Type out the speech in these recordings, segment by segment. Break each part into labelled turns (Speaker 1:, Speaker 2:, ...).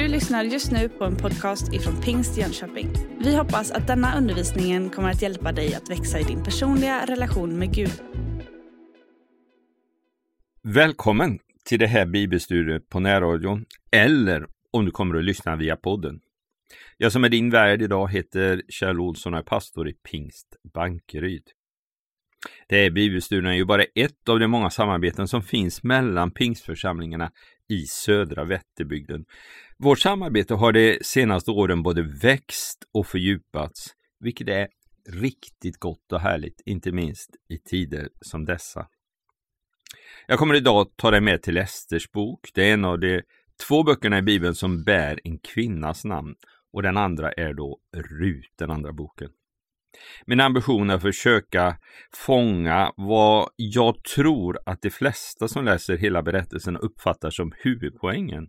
Speaker 1: Du lyssnar just nu på en podcast ifrån Pingst Jönköping. Vi hoppas att denna undervisning kommer att hjälpa dig att växa i din personliga relation med Gud.
Speaker 2: Välkommen till det här bibelstudiet på närradion eller om du kommer att lyssna via podden. Jag som är din värd idag heter Kjell Olsson och är pastor i Pingst Bankeryd. Det här bibelstudien är ju bara ett av de många samarbeten som finns mellan pingstförsamlingarna i södra Vätterbygden. Vårt samarbete har de senaste åren både växt och fördjupats, vilket är riktigt gott och härligt, inte minst i tider som dessa. Jag kommer idag ta dig med till Esters bok. Det är en av de två böckerna i Bibeln som bär en kvinnas namn och den andra är då Rut, den andra boken. Min ambition är att försöka fånga vad jag tror att de flesta som läser hela berättelsen uppfattar som huvudpoängen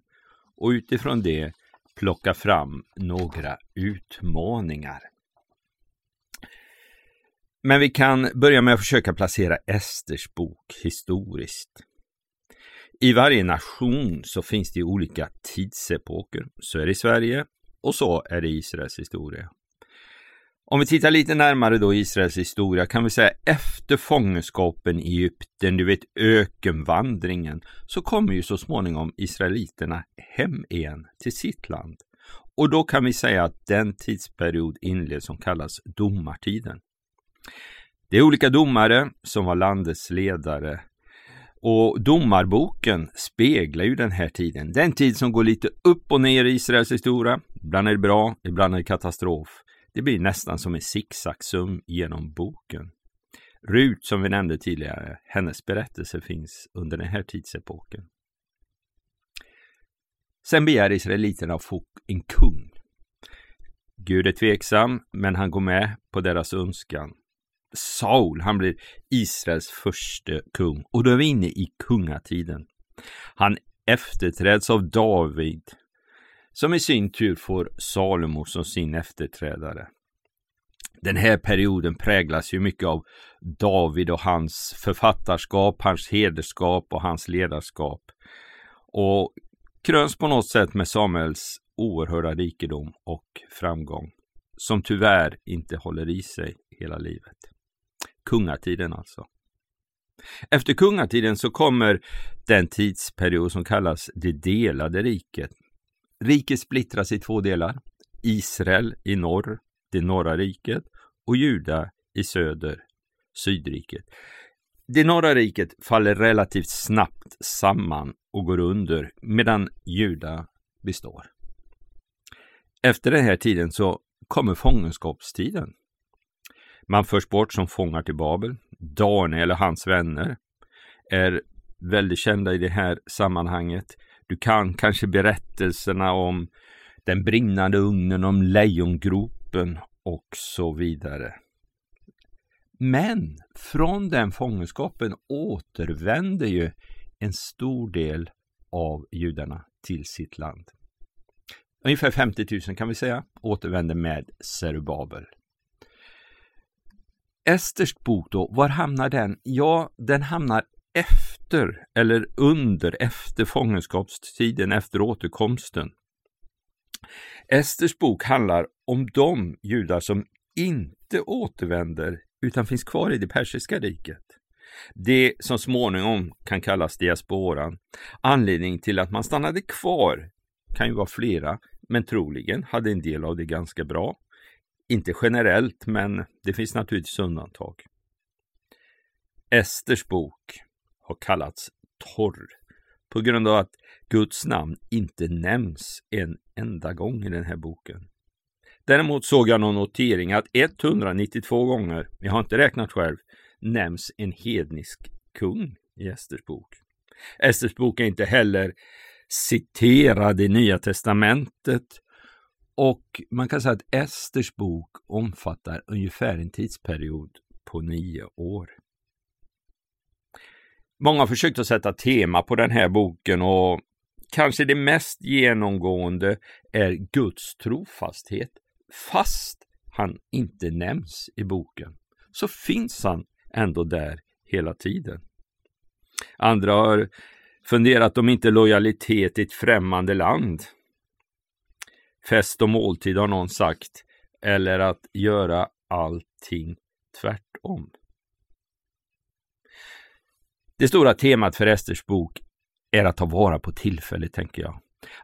Speaker 2: och utifrån det plocka fram några utmaningar. Men vi kan börja med att försöka placera Esters bok historiskt. I varje nation så finns det olika tidsepoker. Så är det i Sverige och så är det i Israels historia. Om vi tittar lite närmare då Israels historia kan vi säga efter fångenskapen i Egypten, du vet ökenvandringen, så kommer ju så småningom israeliterna hem igen till sitt land. Och då kan vi säga att den tidsperiod inleds som kallas domartiden. Det är olika domare som var landets ledare och domarboken speglar ju den här tiden. Den tid som går lite upp och ner i Israels historia. Ibland är det bra, ibland är det katastrof. Det blir nästan som en zigzagsum genom boken. Rut, som vi nämnde tidigare, hennes berättelse finns under den här tidsepoken. Sen begär israeliterna att få en kung. Gud är tveksam, men han går med på deras önskan. Saul, han blir Israels första kung och då är vi inne i kungatiden. Han efterträds av David som i sin tur får Salomo som sin efterträdare. Den här perioden präglas ju mycket av David och hans författarskap, hans hederskap och hans ledarskap. Och kröns på något sätt med Samuels oerhörda rikedom och framgång, som tyvärr inte håller i sig hela livet. Kungatiden alltså. Efter kungatiden så kommer den tidsperiod som kallas det delade riket Riket splittras i två delar. Israel i norr, det norra riket, och Juda i söder, sydriket. Det norra riket faller relativt snabbt samman och går under medan Juda består. Efter den här tiden så kommer fångenskapstiden. Man förs bort som fångar till Babel. Daniel och hans vänner är väldigt kända i det här sammanhanget. Du kan kanske berättelserna om den brinnande ugnen, om lejongropen och så vidare. Men från den fångenskapen återvänder ju en stor del av judarna till sitt land. Ungefär 50 000 kan vi säga återvänder med Zerubabel. Esters bok då, var hamnar den? Ja, den hamnar efter eller under efter fångenskapstiden, efter återkomsten. Esters bok handlar om de judar som inte återvänder utan finns kvar i det persiska riket. Det som småningom kan kallas diasporan. Anledningen till att man stannade kvar kan ju vara flera, men troligen hade en del av det ganska bra. Inte generellt, men det finns naturligtvis undantag. Esters bok har kallats torr på grund av att Guds namn inte nämns en enda gång i den här boken. Däremot såg jag någon notering att 192 gånger, jag har inte räknat själv, nämns en hednisk kung i Esters bok. Esters bok är inte heller citerad i Nya Testamentet och man kan säga att Esters bok omfattar ungefär en tidsperiod på nio år. Många har försökt att sätta tema på den här boken och kanske det mest genomgående är Guds trofasthet. Fast han inte nämns i boken så finns han ändå där hela tiden. Andra har funderat om inte lojalitet i ett främmande land fest och måltid har någon sagt, eller att göra allting tvärtom. Det stora temat för Esters bok är att ta vara på tillfället, tänker jag.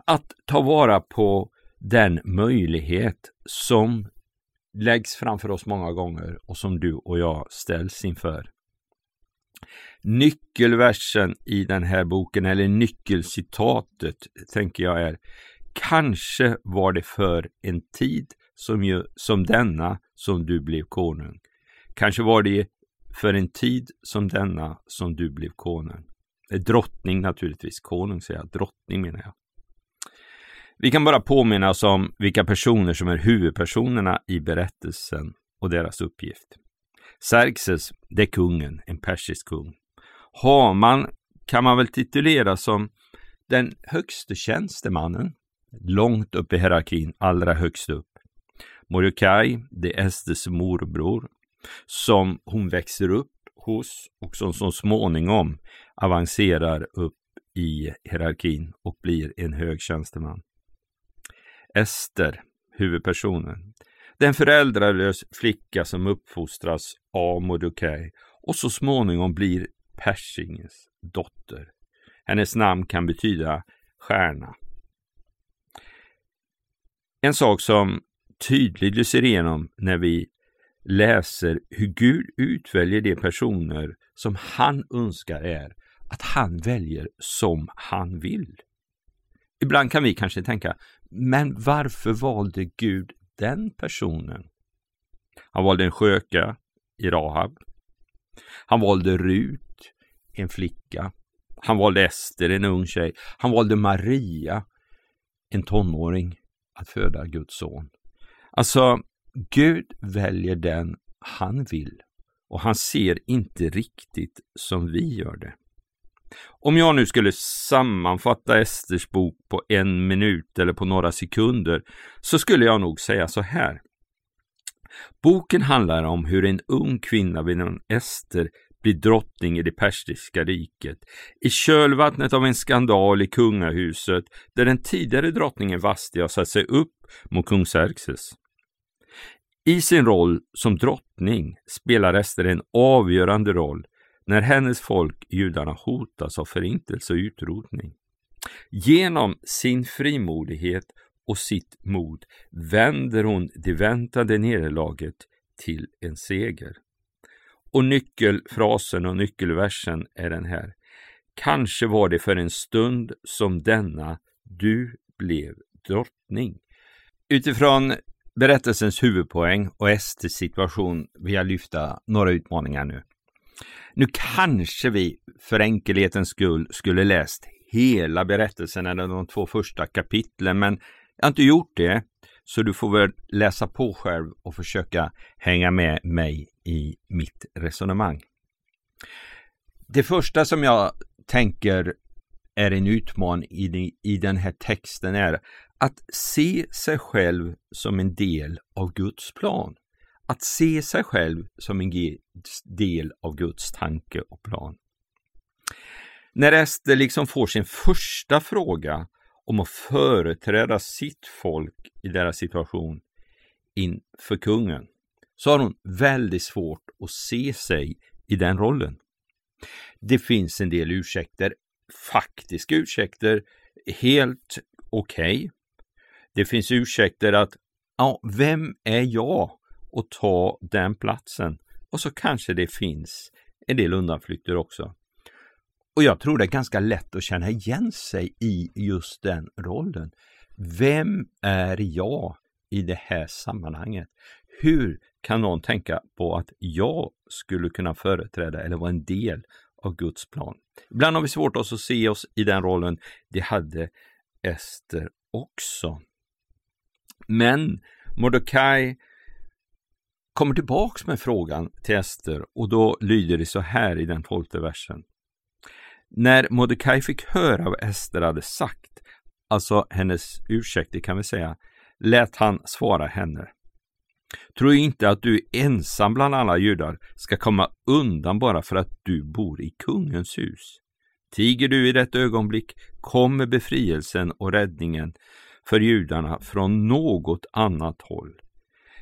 Speaker 2: Att ta vara på den möjlighet som läggs framför oss många gånger och som du och jag ställs inför. Nyckelversen i den här boken, eller nyckelcitatet, tänker jag är Kanske var det för en tid som, ju, som denna som du blev konung. Kanske var det för en tid som denna som du blev konung. Eh, drottning naturligtvis, konung säger jag, drottning menar jag. Vi kan bara påminna oss om vilka personer som är huvudpersonerna i berättelsen och deras uppgift. Xerxes, det är kungen, en persisk kung. Haman kan man väl titulera som den högste tjänstemannen, långt upp i hierarkin, allra högst upp. Mordecai, det är Estes morbror, som hon växer upp hos och som så småningom avancerar upp i hierarkin och blir en hög tjänsteman. Ester, huvudpersonen, den föräldralös flicka som uppfostras av Mordecai och så småningom blir Persingens dotter. Hennes namn kan betyda stjärna. En sak som tydligt lyser igenom när vi läser hur Gud utväljer de personer som han önskar är att han väljer som han vill. Ibland kan vi kanske tänka, men varför valde Gud den personen? Han valde en sköka i Rahab. Han valde Rut, en flicka. Han valde Ester, en ung tjej. Han valde Maria, en tonåring, att föda Guds son. Alltså, Gud väljer den han vill och han ser inte riktigt som vi gör det. Om jag nu skulle sammanfatta Esters bok på en minut eller på några sekunder så skulle jag nog säga så här. Boken handlar om hur en ung kvinna vid namn Ester blir drottning i det persiska riket i kölvattnet av en skandal i kungahuset där den tidigare drottningen Vasti har satt sig upp mot kung Xerxes. I sin roll som drottning spelar Ester en avgörande roll när hennes folk, judarna, hotas av förintelse och utrotning. Genom sin frimodighet och sitt mod vänder hon det väntade nederlaget till en seger. Och nyckelfrasen och nyckelversen är den här. Kanske var det för en stund som denna du blev drottning. Utifrån berättelsens huvudpoäng och STs situation vill jag lyfta några utmaningar nu. Nu kanske vi för enkelhetens skull skulle läst hela berättelsen eller de två första kapitlen, men jag har inte gjort det. Så du får väl läsa på själv och försöka hänga med mig i mitt resonemang. Det första som jag tänker är en utmaning i, i den här texten är att se sig själv som en del av Guds plan. Att se sig själv som en del av Guds tanke och plan. När Ester liksom får sin första fråga om att företräda sitt folk i deras situation inför kungen, så har hon väldigt svårt att se sig i den rollen. Det finns en del ursäkter, faktiska ursäkter, helt okej. Okay. Det finns ursäkter att, ja, vem är jag att ta den platsen? Och så kanske det finns en del undanflykter också. Och jag tror det är ganska lätt att känna igen sig i just den rollen. Vem är jag i det här sammanhanget? Hur kan någon tänka på att jag skulle kunna företräda eller vara en del av Guds plan? Ibland har vi svårt att se oss i den rollen. Det hade Ester också. Men Mordecai kommer tillbaks med frågan till Ester och då lyder det så här i den tolfte versen. När Mordecai fick höra vad Ester hade sagt, alltså hennes ursäkt, det kan vi säga, lät han svara henne. Tro inte att du ensam bland alla judar ska komma undan bara för att du bor i kungens hus. Tiger du i detta ögonblick kommer befrielsen och räddningen för judarna från något annat håll.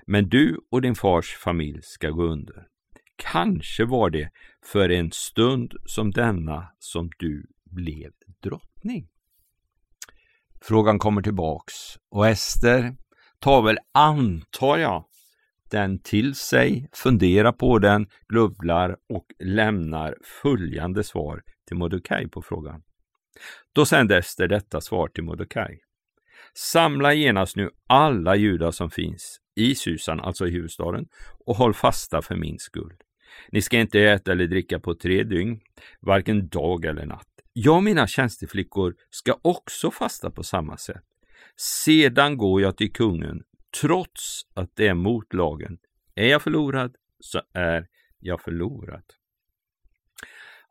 Speaker 2: Men du och din fars familj ska gå under. Kanske var det för en stund som denna som du blev drottning. Frågan kommer tillbaks och Ester tar väl, antar jag, den till sig, funderar på den, grubblar och lämnar följande svar till Mordecai på frågan. Då sände Ester detta svar till Mordecai. Samla genast nu alla judar som finns i Susan, alltså i huvudstaden, och håll fasta för min skull. Ni ska inte äta eller dricka på tre dygn, varken dag eller natt. Jag och mina tjänsteflickor ska också fasta på samma sätt. Sedan går jag till kungen, trots att det är mot lagen. Är jag förlorad, så är jag förlorad.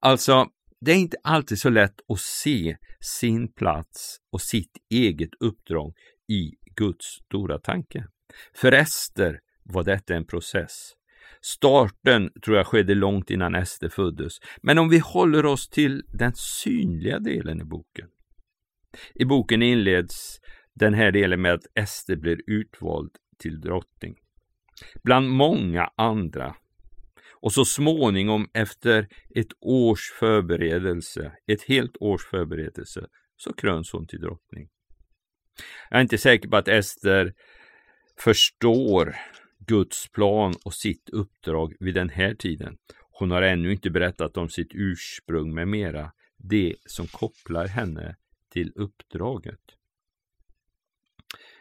Speaker 2: Alltså, det är inte alltid så lätt att se sin plats och sitt eget uppdrag i Guds stora tanke. För Ester var detta en process. Starten tror jag skedde långt innan Ester föddes. Men om vi håller oss till den synliga delen i boken. I boken inleds den här delen med att Ester blir utvald till drottning. Bland många andra. Och så småningom efter ett års förberedelse, ett helt års förberedelse, så kröns hon till drottning. Jag är inte säker på att Ester förstår Guds plan och sitt uppdrag vid den här tiden. Hon har ännu inte berättat om sitt ursprung med mera, det som kopplar henne till uppdraget.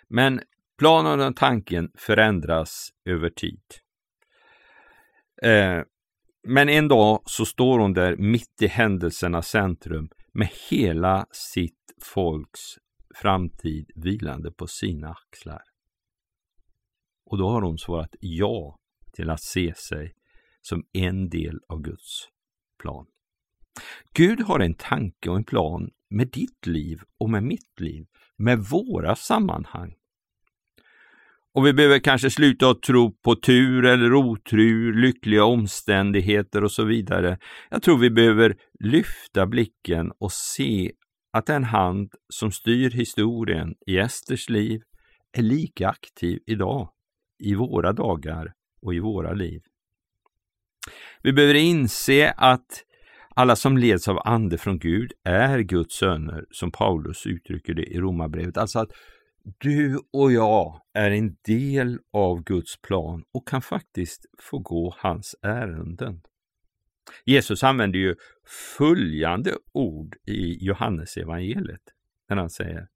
Speaker 2: Men planen och tanken förändras över tid. Eh, men en dag så står hon där mitt i händelsernas centrum med hela sitt folks framtid vilande på sina axlar. Och då har hon svarat ja till att se sig som en del av Guds plan. Gud har en tanke och en plan med ditt liv och med mitt liv, med våra sammanhang. Och vi behöver kanske sluta att tro på tur eller otur, lyckliga omständigheter och så vidare. Jag tror vi behöver lyfta blicken och se att den hand som styr historien i Esters liv är lika aktiv idag i våra dagar och i våra liv. Vi behöver inse att alla som leds av ande från Gud är Guds söner, som Paulus uttrycker det i Romarbrevet. Alltså att du och jag är en del av Guds plan och kan faktiskt få gå hans ärenden. Jesus använder ju följande ord i Johannes evangeliet när han säger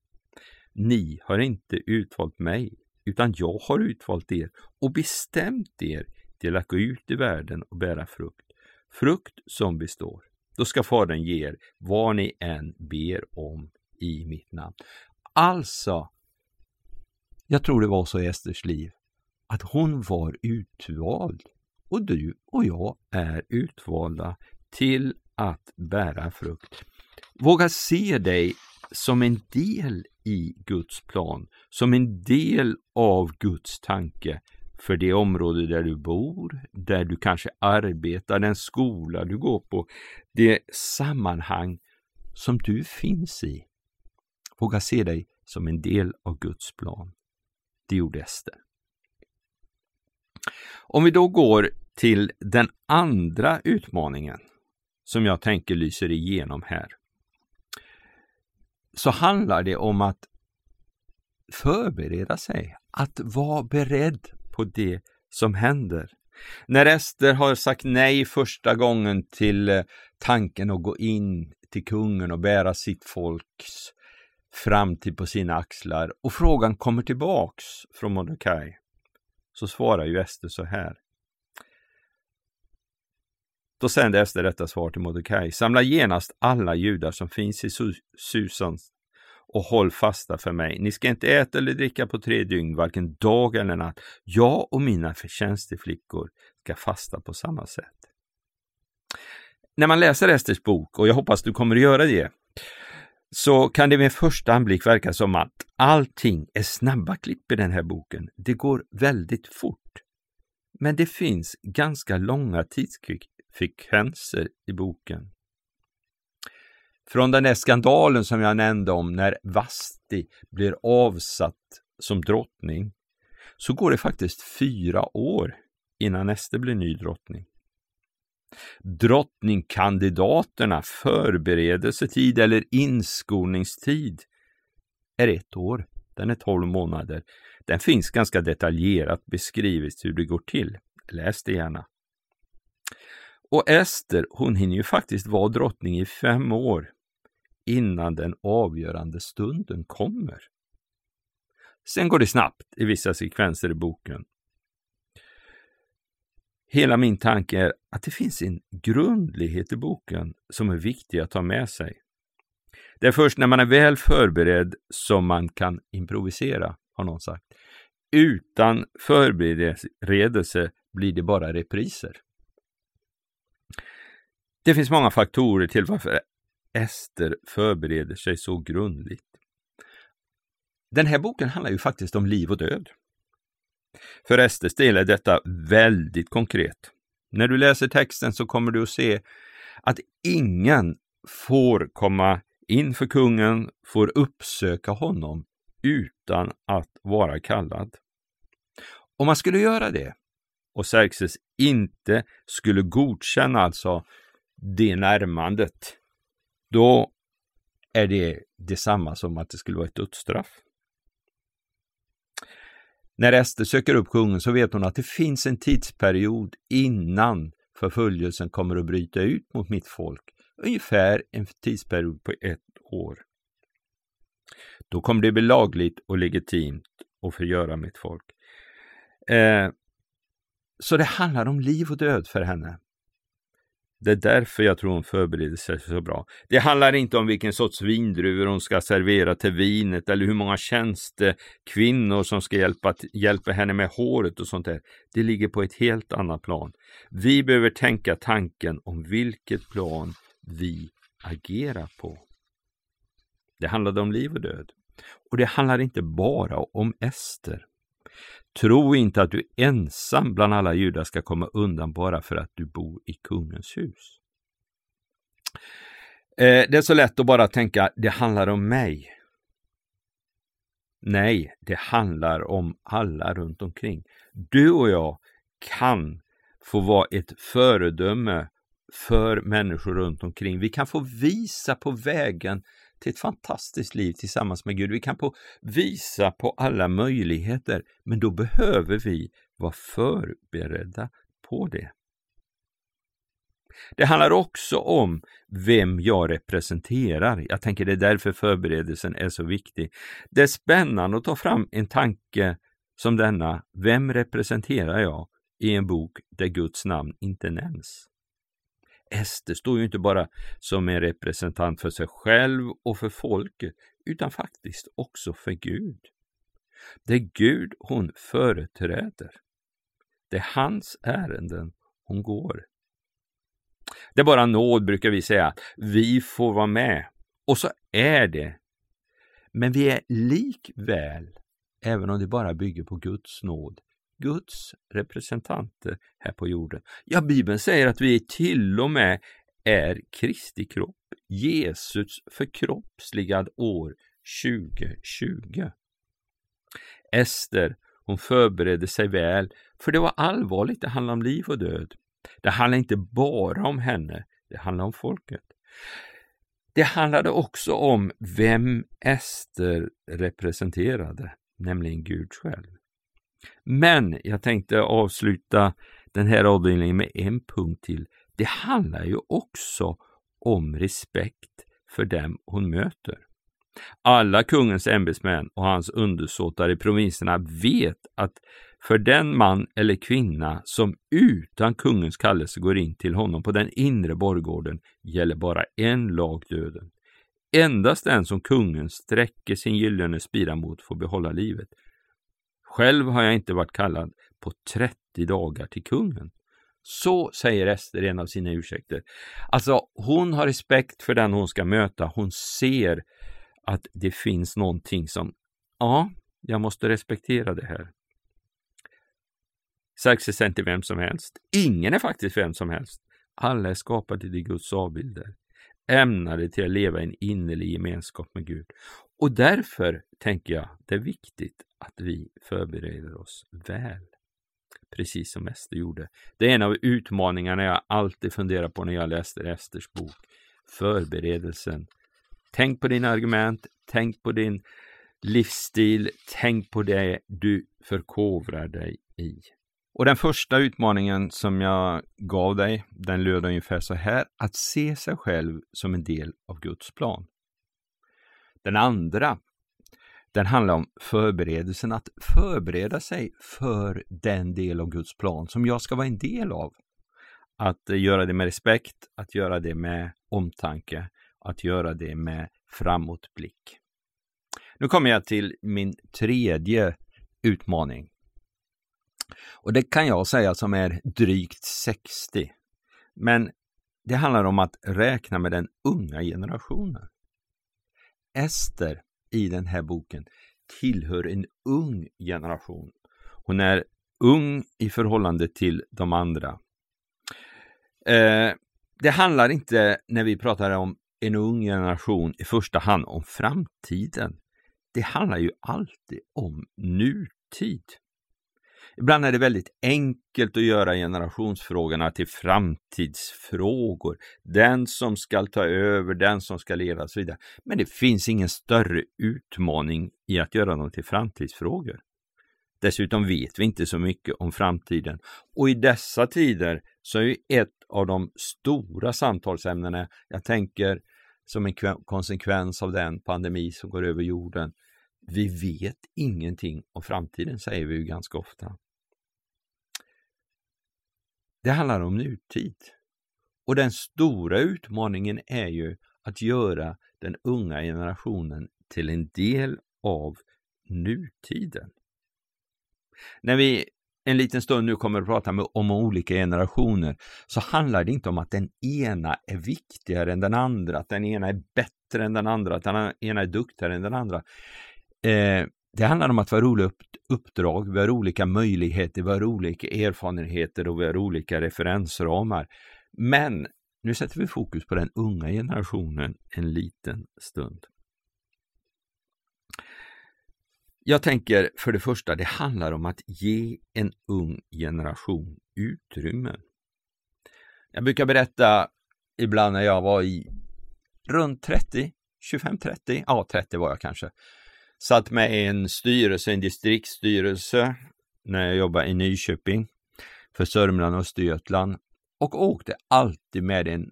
Speaker 2: Ni har inte utvalt mig utan jag har utvalt er och bestämt er till att gå ut i världen och bära frukt, frukt som består. Då ska Fadern ge er vad ni än ber om i mitt namn. Alltså, jag tror det var så i Esters liv, att hon var utvald och du och jag är utvalda till att bära frukt. Våga se dig som en del i Guds plan, som en del av Guds tanke för det område där du bor, där du kanske arbetar, den skola du går på, det sammanhang som du finns i. Våga se dig som en del av Guds plan. Det gjorde Ester. Om vi då går till den andra utmaningen som jag tänker lyser igenom här så handlar det om att förbereda sig, att vara beredd på det som händer. När Ester har sagt nej första gången till eh, tanken att gå in till kungen och bära sitt folks framtid på sina axlar och frågan kommer tillbaks från Mordecai så svarar ju Ester så här. Då sände Ester detta svar till Mordecai. Samla genast alla judar som finns i Susans och håll fasta för mig. Ni ska inte äta eller dricka på tre dygn, varken dag eller natt. Jag och mina förtjänsteflickor ska fasta på samma sätt. När man läser Esters bok, och jag hoppas du kommer att göra det, så kan det vid första anblick verka som att allting är snabba klipp i den här boken. Det går väldigt fort. Men det finns ganska långa tidsfrekvenser i boken. Från den där skandalen som jag nämnde om när Vasti blir avsatt som drottning så går det faktiskt fyra år innan Ester blir ny drottning. Drottningkandidaterna förberedelsetid eller inskolningstid är ett år. Den är 12 månader. Den finns ganska detaljerat beskrivet hur det går till. Läs det gärna. Och Ester, hon hinner ju faktiskt vara drottning i fem år innan den avgörande stunden kommer. Sen går det snabbt i vissa sekvenser i boken. Hela min tanke är att det finns en grundlighet i boken som är viktig att ta med sig. Det är först när man är väl förberedd som man kan improvisera, har någon sagt. Utan förberedelse blir det bara repriser. Det finns många faktorer till varför Ester förbereder sig så grundligt. Den här boken handlar ju faktiskt om liv och död. För Esters del är detta väldigt konkret. När du läser texten så kommer du att se att ingen får komma in för kungen, får uppsöka honom utan att vara kallad. Om man skulle göra det och Xerxes inte skulle godkänna alltså det närmandet, då är det detsamma som att det skulle vara ett dödsstraff. När Ester söker upp kungen så vet hon att det finns en tidsperiod innan förföljelsen kommer att bryta ut mot mitt folk. Ungefär en tidsperiod på ett år. Då kommer det bli lagligt och legitimt att förgöra mitt folk. Eh, så det handlar om liv och död för henne. Det är därför jag tror hon förbereder sig så bra. Det handlar inte om vilken sorts vindruvor hon ska servera till vinet eller hur många tjänstekvinnor som ska hjälpa, hjälpa henne med håret och sånt där. Det ligger på ett helt annat plan. Vi behöver tänka tanken om vilket plan vi agerar på. Det handlade om liv och död. Och det handlar inte bara om Ester. Tro inte att du ensam bland alla judar ska komma undan bara för att du bor i kungens hus. Eh, det är så lätt att bara tänka, det handlar om mig. Nej, det handlar om alla runt omkring. Du och jag kan få vara ett föredöme för människor runt omkring. Vi kan få visa på vägen till ett fantastiskt liv tillsammans med Gud. Vi kan få visa på alla möjligheter, men då behöver vi vara förberedda på det. Det handlar också om vem jag representerar. Jag tänker det är därför förberedelsen är så viktig. Det är spännande att ta fram en tanke som denna. Vem representerar jag i en bok där Guds namn inte nämns? Ester står ju inte bara som en representant för sig själv och för folket, utan faktiskt också för Gud. Det är Gud hon företräder. Det är hans ärenden hon går. Det är bara nåd, brukar vi säga. Vi får vara med. Och så är det. Men vi är likväl, även om det bara bygger på Guds nåd, Guds representanter här på jorden. Ja, Bibeln säger att vi till och med är Kristi kropp, Jesus förkroppsligad år 2020. Ester, hon förberedde sig väl, för det var allvarligt, det handlade om liv och död. Det handlade inte bara om henne, det handlade om folket. Det handlade också om vem Ester representerade, nämligen Gud själv. Men jag tänkte avsluta den här avdelningen med en punkt till. Det handlar ju också om respekt för dem hon möter. Alla kungens ämbetsmän och hans undersåtar i provinserna vet att för den man eller kvinna som utan kungens kallelse går in till honom på den inre borggården gäller bara en lag döden. Endast den som kungen sträcker sin gyllene spira mot får behålla livet. Själv har jag inte varit kallad på 30 dagar till kungen. Så säger Ester i en av sina ursäkter. Alltså, hon har respekt för den hon ska möta. Hon ser att det finns någonting som, ja, jag måste respektera det här. Xerxes är inte vem som helst. Ingen är faktiskt vem som helst. Alla är skapade till Guds avbilder ämnade till att leva i en innerlig gemenskap med Gud. Och därför tänker jag det är viktigt att vi förbereder oss väl. Precis som Ester gjorde. Det är en av utmaningarna jag alltid funderar på när jag läser Esters bok. Förberedelsen. Tänk på dina argument, tänk på din livsstil, tänk på det du förkovrar dig i. Och den första utmaningen som jag gav dig, den löd ungefär så här, att se sig själv som en del av Guds plan. Den andra, den handlar om förberedelsen, att förbereda sig för den del av Guds plan som jag ska vara en del av. Att göra det med respekt, att göra det med omtanke, att göra det med framåtblick. Nu kommer jag till min tredje utmaning. Och det kan jag säga som är drygt 60. Men det handlar om att räkna med den unga generationen. Ester i den här boken tillhör en ung generation. Hon är ung i förhållande till de andra. Eh, det handlar inte, när vi pratar om en ung generation, i första hand om framtiden. Det handlar ju alltid om nutid. Ibland är det väldigt enkelt att göra generationsfrågorna till framtidsfrågor. Den som ska ta över, den som ska leva och så vidare. Men det finns ingen större utmaning i att göra dem till framtidsfrågor. Dessutom vet vi inte så mycket om framtiden. Och i dessa tider så är ju ett av de stora samtalsämnena, jag tänker som en konsekvens av den pandemi som går över jorden, vi vet ingenting om framtiden, säger vi ju ganska ofta. Det handlar om nutid. Och den stora utmaningen är ju att göra den unga generationen till en del av nutiden. När vi en liten stund nu kommer att prata om olika generationer så handlar det inte om att den ena är viktigare än den andra, att den ena är bättre än den andra, att den ena är duktigare än den andra. Eh, det handlar om att vi har olika uppdrag, vi har olika möjligheter, vi har olika erfarenheter och vi har olika referensramar. Men nu sätter vi fokus på den unga generationen en liten stund. Jag tänker för det första, det handlar om att ge en ung generation utrymme. Jag brukar berätta ibland när jag var i runt 30, 25-30, ja 30 var jag kanske satt med i en styrelse, en distriktsstyrelse, när jag jobbade i Nyköping för Sörmland och Östergötland och åkte alltid med en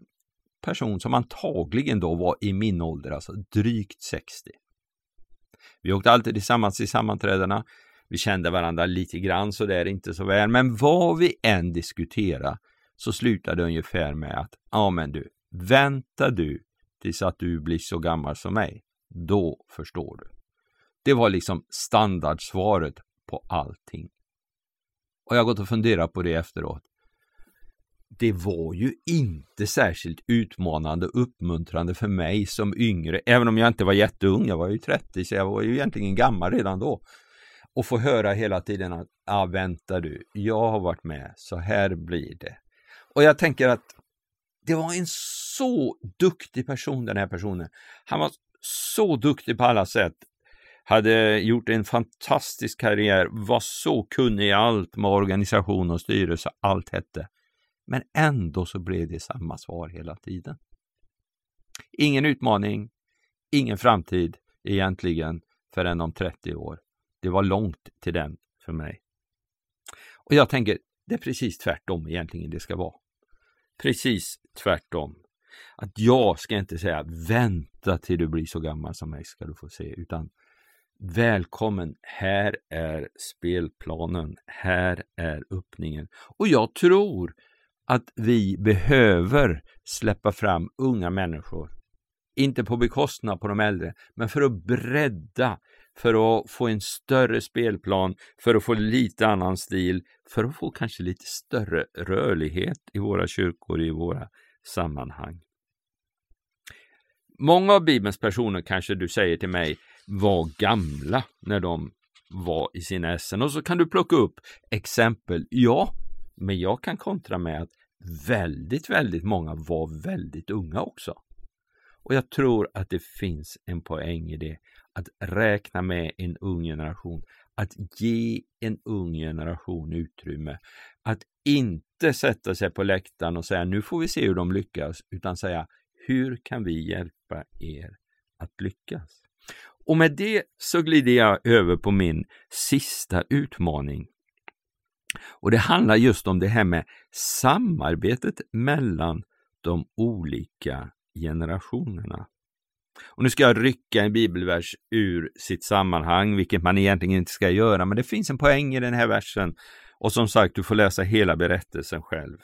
Speaker 2: person som antagligen då var i min ålder, alltså drygt 60. Vi åkte alltid tillsammans till sammanträdena. Vi kände varandra lite grann så det är inte så väl, men vad vi än diskuterade så slutade det ungefär med att, ja men du, vänta du tills att du blir så gammal som mig, då förstår du. Det var liksom standardsvaret på allting. Och jag har gått och funderat på det efteråt. Det var ju inte särskilt utmanande och uppmuntrande för mig som yngre, även om jag inte var jätteung, jag var ju 30 så jag var ju egentligen gammal redan då. Och få höra hela tiden att, ja ah, vänta du, jag har varit med, så här blir det. Och jag tänker att det var en så duktig person den här personen. Han var så duktig på alla sätt hade gjort en fantastisk karriär, var så kunnig i allt med organisation och styrelse, allt hette. Men ändå så blev det samma svar hela tiden. Ingen utmaning, ingen framtid egentligen förrän om 30 år. Det var långt till den för mig. Och jag tänker, det är precis tvärtom egentligen det ska vara. Precis tvärtom. Att jag ska inte säga vänta till du blir så gammal som mig ska du få se, utan Välkommen, här är spelplanen, här är öppningen. Och jag tror att vi behöver släppa fram unga människor. Inte på bekostnad på de äldre, men för att bredda, för att få en större spelplan, för att få lite annan stil, för att få kanske lite större rörlighet i våra kyrkor, i våra sammanhang. Många av Bibelns personer kanske du säger till mig, var gamla när de var i sina essen. Och så kan du plocka upp exempel. Ja, men jag kan kontra med att väldigt, väldigt många var väldigt unga också. Och jag tror att det finns en poäng i det. Att räkna med en ung generation. Att ge en ung generation utrymme. Att inte sätta sig på läktaren och säga nu får vi se hur de lyckas, utan säga hur kan vi hjälpa er att lyckas? Och med det så glider jag över på min sista utmaning. Och det handlar just om det här med samarbetet mellan de olika generationerna. Och nu ska jag rycka en bibelvers ur sitt sammanhang, vilket man egentligen inte ska göra, men det finns en poäng i den här versen. Och som sagt, du får läsa hela berättelsen själv.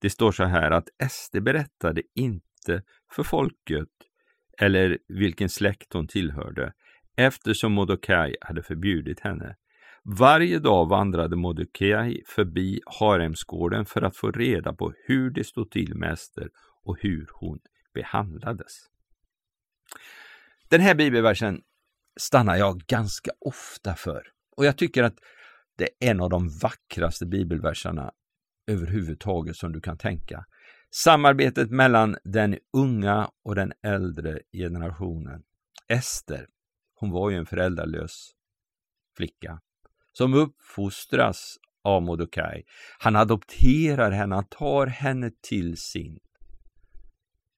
Speaker 2: Det står så här att Ester berättade inte för folket eller vilken släkt hon tillhörde, eftersom Modokaj hade förbjudit henne. Varje dag vandrade Modokaj förbi haremsgården för att få reda på hur det stod till med Ester och hur hon behandlades. Den här bibelversen stannar jag ganska ofta för och jag tycker att det är en av de vackraste bibelverserna överhuvudtaget som du kan tänka. Samarbetet mellan den unga och den äldre generationen. Ester, hon var ju en föräldralös flicka som uppfostras av Modokaj. Han adopterar henne, han tar henne till sin.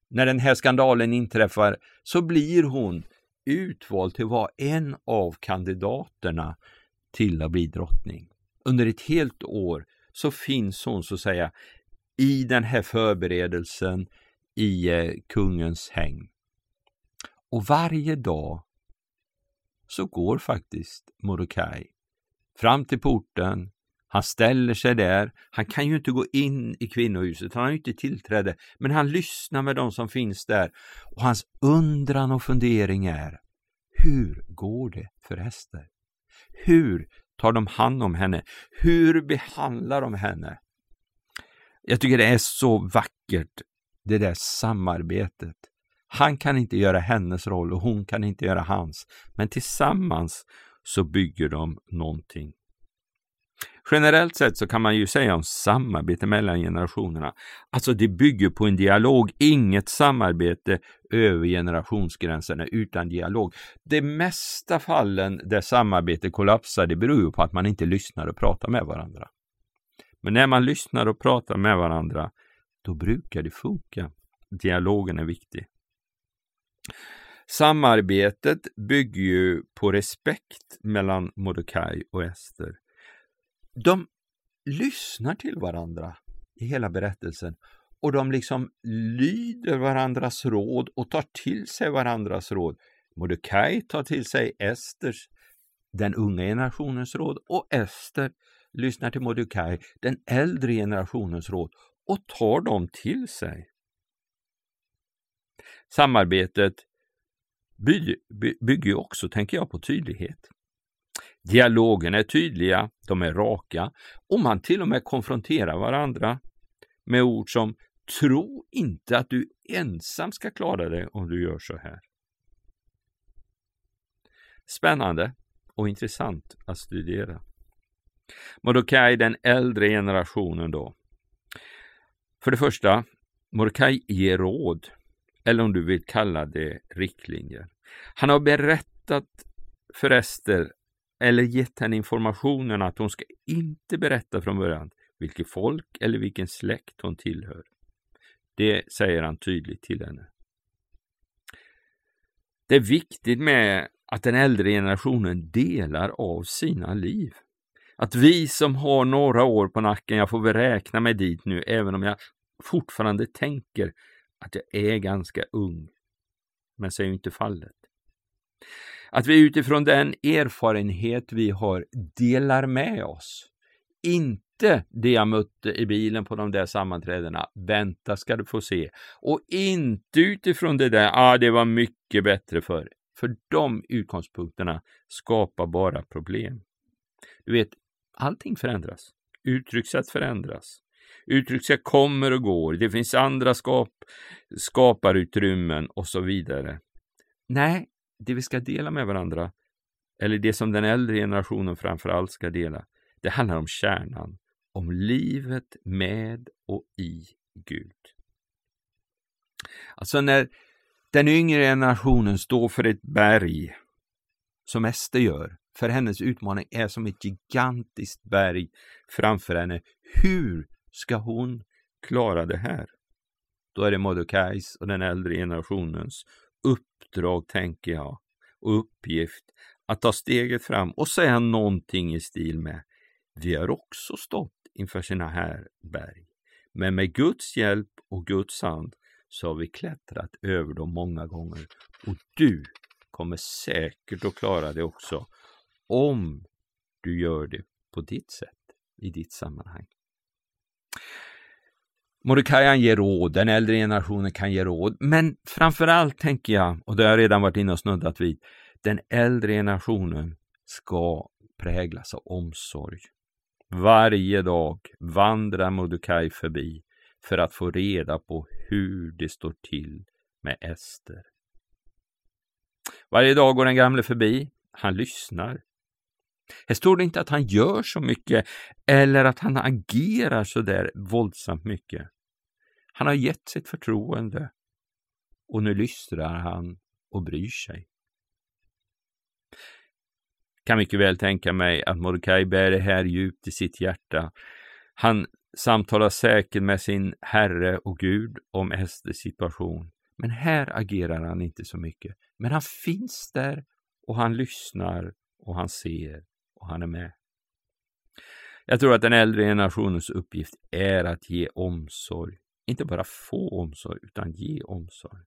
Speaker 2: När den här skandalen inträffar så blir hon utvald till att vara en av kandidaterna till att bli drottning. Under ett helt år så finns hon så att säga i den här förberedelsen i eh, kungens häng. Och varje dag så går faktiskt Mordecai fram till porten, han ställer sig där, han kan ju inte gå in i kvinnohuset, han har ju inte tillträde, men han lyssnar med de som finns där och hans undran och fundering är hur går det för Ester? Hur tar de hand om henne? Hur behandlar de henne? Jag tycker det är så vackert, det där samarbetet. Han kan inte göra hennes roll och hon kan inte göra hans, men tillsammans så bygger de någonting. Generellt sett så kan man ju säga om samarbete mellan generationerna. Alltså det bygger på en dialog, inget samarbete över generationsgränserna utan dialog. De mesta fallen där samarbete kollapsar, det beror ju på att man inte lyssnar och pratar med varandra. Men när man lyssnar och pratar med varandra, då brukar det funka. Dialogen är viktig. Samarbetet bygger ju på respekt mellan Mordecai och Ester. De lyssnar till varandra i hela berättelsen och de liksom lyder varandras råd och tar till sig varandras råd. Mordecai tar till sig Esters, den unga generationens råd och Ester lyssnar till Mordecai, den äldre generationens råd och tar dem till sig. Samarbetet bygger också, tänker jag, på tydlighet. Dialogen är tydliga, de är raka och man till och med konfronterar varandra med ord som Tro inte att du ensam ska klara dig om du gör så här. Spännande och intressant att studera. Mordecai, den äldre generationen då. För det första, Mordecai ger råd, eller om du vill kalla det riktlinjer. Han har berättat för Ester, eller gett henne informationen att hon ska inte berätta från början vilket folk eller vilken släkt hon tillhör. Det säger han tydligt till henne. Det är viktigt med att den äldre generationen delar av sina liv. Att vi som har några år på nacken, jag får väl räkna mig dit nu, även om jag fortfarande tänker att jag är ganska ung. Men så är ju inte fallet. Att vi utifrån den erfarenhet vi har delar med oss. Inte det jag mötte i bilen på de där sammanträdena, vänta ska du få se. Och inte utifrån det där, ah, det var mycket bättre förr, För de utgångspunkterna skapar bara problem. Du vet, allting förändras. Uttryckssätt förändras. Uttryckssätt kommer och går. Det finns andra skap, skaparutrymmen och så vidare. Nej, det vi ska dela med varandra, eller det som den äldre generationen framför allt ska dela, det handlar om kärnan, om livet med och i Gud. Alltså när den yngre generationen står för ett berg, som Ester gör, för hennes utmaning är som ett gigantiskt berg framför henne. Hur ska hon klara det här? Då är det Mordecais och den äldre generationens uppdrag, tänker jag, och uppgift att ta steget fram och säga någonting i stil med Vi har också stått inför sina här berg, men med Guds hjälp och Guds hand så har vi klättrat över dem många gånger och du kommer säkert att klara det också om du gör det på ditt sätt, i ditt sammanhang. Mordecai ger råd, den äldre generationen kan ge råd, men framförallt tänker jag, och det har jag redan varit inne och snuddat vid, den äldre generationen ska präglas av omsorg. Varje dag vandrar Mordecai förbi för att få reda på hur det står till med Ester. Varje dag går den gamle förbi, han lyssnar. Här står det inte att han gör så mycket eller att han agerar så där våldsamt mycket. Han har gett sitt förtroende och nu lystrar han och bryr sig. Kan mycket väl tänka mig att Mordecai bär det här djupt i sitt hjärta. Han samtalar säkert med sin Herre och Gud om Esters situation. Men här agerar han inte så mycket. Men han finns där och han lyssnar och han ser och han är med. Jag tror att den äldre generationens uppgift är att ge omsorg. Inte bara få omsorg, utan ge omsorg.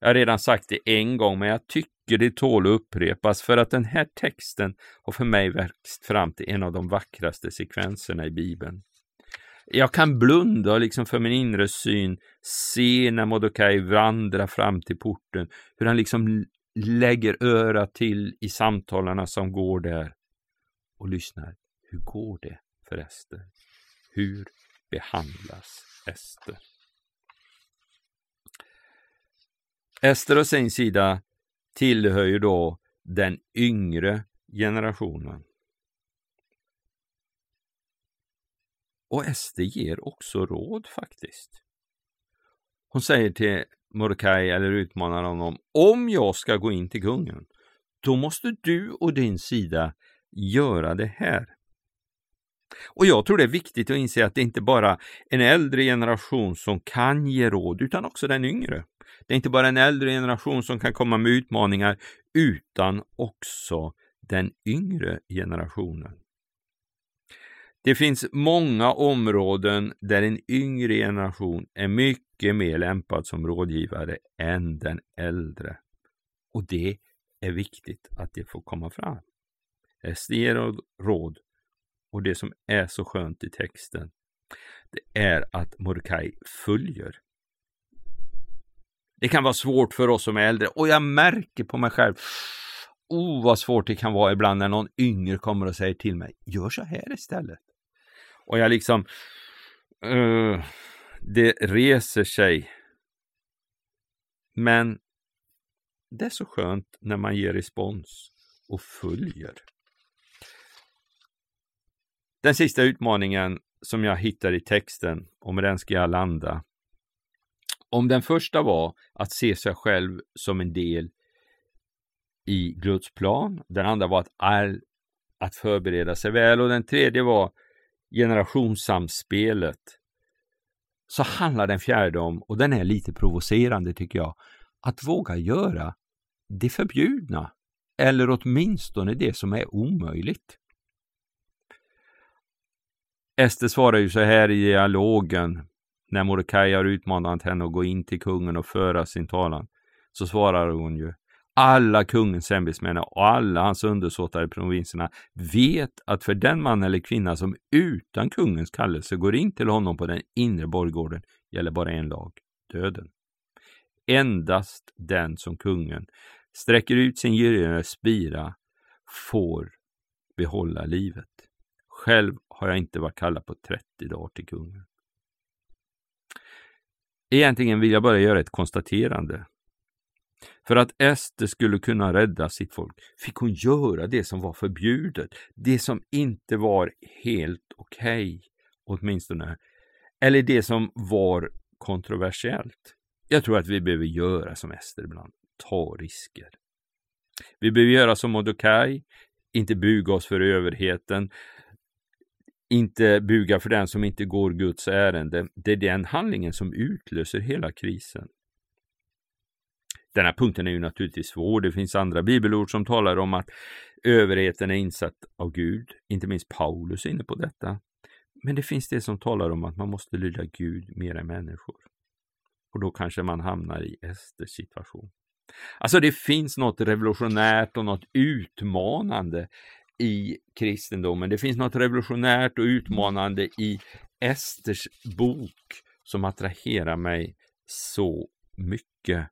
Speaker 2: Jag har redan sagt det en gång, men jag tycker det tål att upprepas för att den här texten har för mig växt fram till en av de vackraste sekvenserna i Bibeln. Jag kan blunda liksom för min inre syn, se när Mordecai vandrar fram till porten, hur han liksom lägger örat till i samtalen som går där och lyssnar. Hur går det för Ester? Hur behandlas Ester? Ester å sin sida tillhör ju då den yngre generationen. Och Ester ger också råd faktiskt. Hon säger till Mordecai eller utmanar honom, om jag ska gå in till kungen, då måste du och din sida göra det här. Och jag tror det är viktigt att inse att det inte bara en äldre generation som kan ge råd, utan också den yngre. Det är inte bara en äldre generation som kan komma med utmaningar, utan också den yngre generationen. Det finns många områden där en yngre generation är mycket mer lämpad som rådgivare än den äldre. Och det är viktigt att det får komma fram. Ester råd och det som är så skönt i texten, det är att Mordecai följer. Det kan vara svårt för oss som är äldre och jag märker på mig själv, oh vad svårt det kan vara ibland när någon yngre kommer och säger till mig, gör så här istället. Och jag liksom, uh, det reser sig. Men det är så skönt när man ger respons och följer. Den sista utmaningen som jag hittar i texten, och med den ska jag landa. Om den första var att se sig själv som en del i Guds plan, den andra var att, all, att förbereda sig väl och den tredje var generationssamspelet så handlar den fjärde om, och den är lite provocerande tycker jag, att våga göra det förbjudna eller åtminstone det som är omöjligt. Ester svarar ju så här i dialogen när Mordecai har utmanat henne att gå in till kungen och föra sin talan. Så svarar hon ju alla kungens ämbetsmän och alla hans undersåtar i provinserna vet att för den man eller kvinna som utan kungens kallelse går in till honom på den inre borggården gäller bara en lag, döden. Endast den som kungen sträcker ut sin gyllene spira får behålla livet. Själv har jag inte varit kallad på 30 dagar till kungen. Egentligen vill jag bara göra ett konstaterande. För att Ester skulle kunna rädda sitt folk fick hon göra det som var förbjudet, det som inte var helt okej, okay, åtminstone. Eller det som var kontroversiellt. Jag tror att vi behöver göra som Ester ibland, ta risker. Vi behöver göra som Mordecai, inte buga oss för överheten, inte buga för den som inte går Guds ärende. Det är den handlingen som utlöser hela krisen. Den här punkten är ju naturligtvis svår. Det finns andra bibelord som talar om att överheten är insatt av Gud. Inte minst Paulus är inne på detta. Men det finns det som talar om att man måste lyda Gud mer än människor. Och då kanske man hamnar i Esters situation. Alltså det finns något revolutionärt och något utmanande i kristendomen. Det finns något revolutionärt och utmanande i Esters bok som attraherar mig så mycket.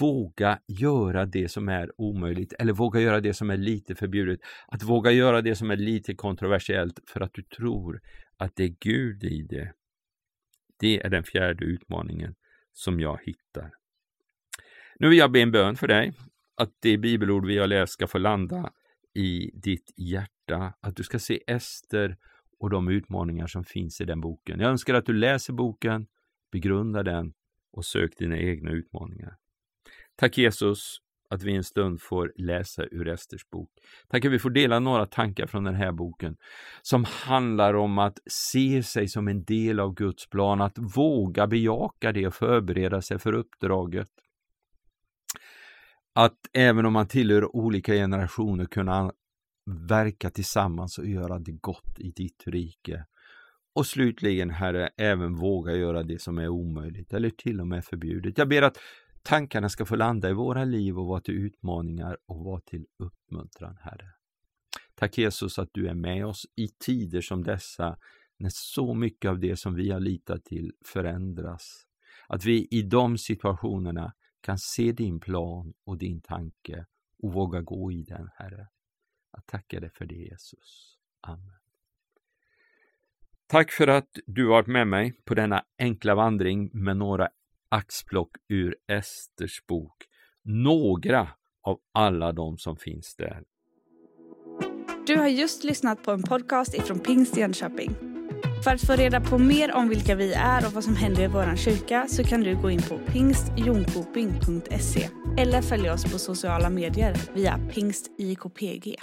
Speaker 2: Våga göra det som är omöjligt eller våga göra det som är lite förbjudet. Att våga göra det som är lite kontroversiellt för att du tror att det är Gud i det. Det är den fjärde utmaningen som jag hittar. Nu vill jag be en bön för dig, att det bibelord vi har läst ska få landa i ditt hjärta, att du ska se Ester och de utmaningar som finns i den boken. Jag önskar att du läser boken, begrundar den och sök dina egna utmaningar. Tack Jesus att vi en stund får läsa ur Esters bok. Tack att vi får dela några tankar från den här boken som handlar om att se sig som en del av Guds plan, att våga bejaka det och förbereda sig för uppdraget. Att även om man tillhör olika generationer kunna verka tillsammans och göra det gott i ditt rike. Och slutligen, Herre, även våga göra det som är omöjligt eller till och med förbjudet. Jag ber att tankarna ska få landa i våra liv och vara till utmaningar och vara till uppmuntran, Herre. Tack Jesus att du är med oss i tider som dessa, när så mycket av det som vi har litat till förändras. Att vi i de situationerna kan se din plan och din tanke och våga gå i den, Herre. Jag tackar dig för det, Jesus. Amen. Tack för att du har varit med mig på denna enkla vandring med några axplock ur Esters bok. Några av alla de som finns där.
Speaker 1: Du har just lyssnat på en podcast ifrån Pingst Jönköping. För att få reda på mer om vilka vi är och vad som händer i vår kyrka så kan du gå in på pingstjonkoping.se eller följa oss på sociala medier via pingstjkpg.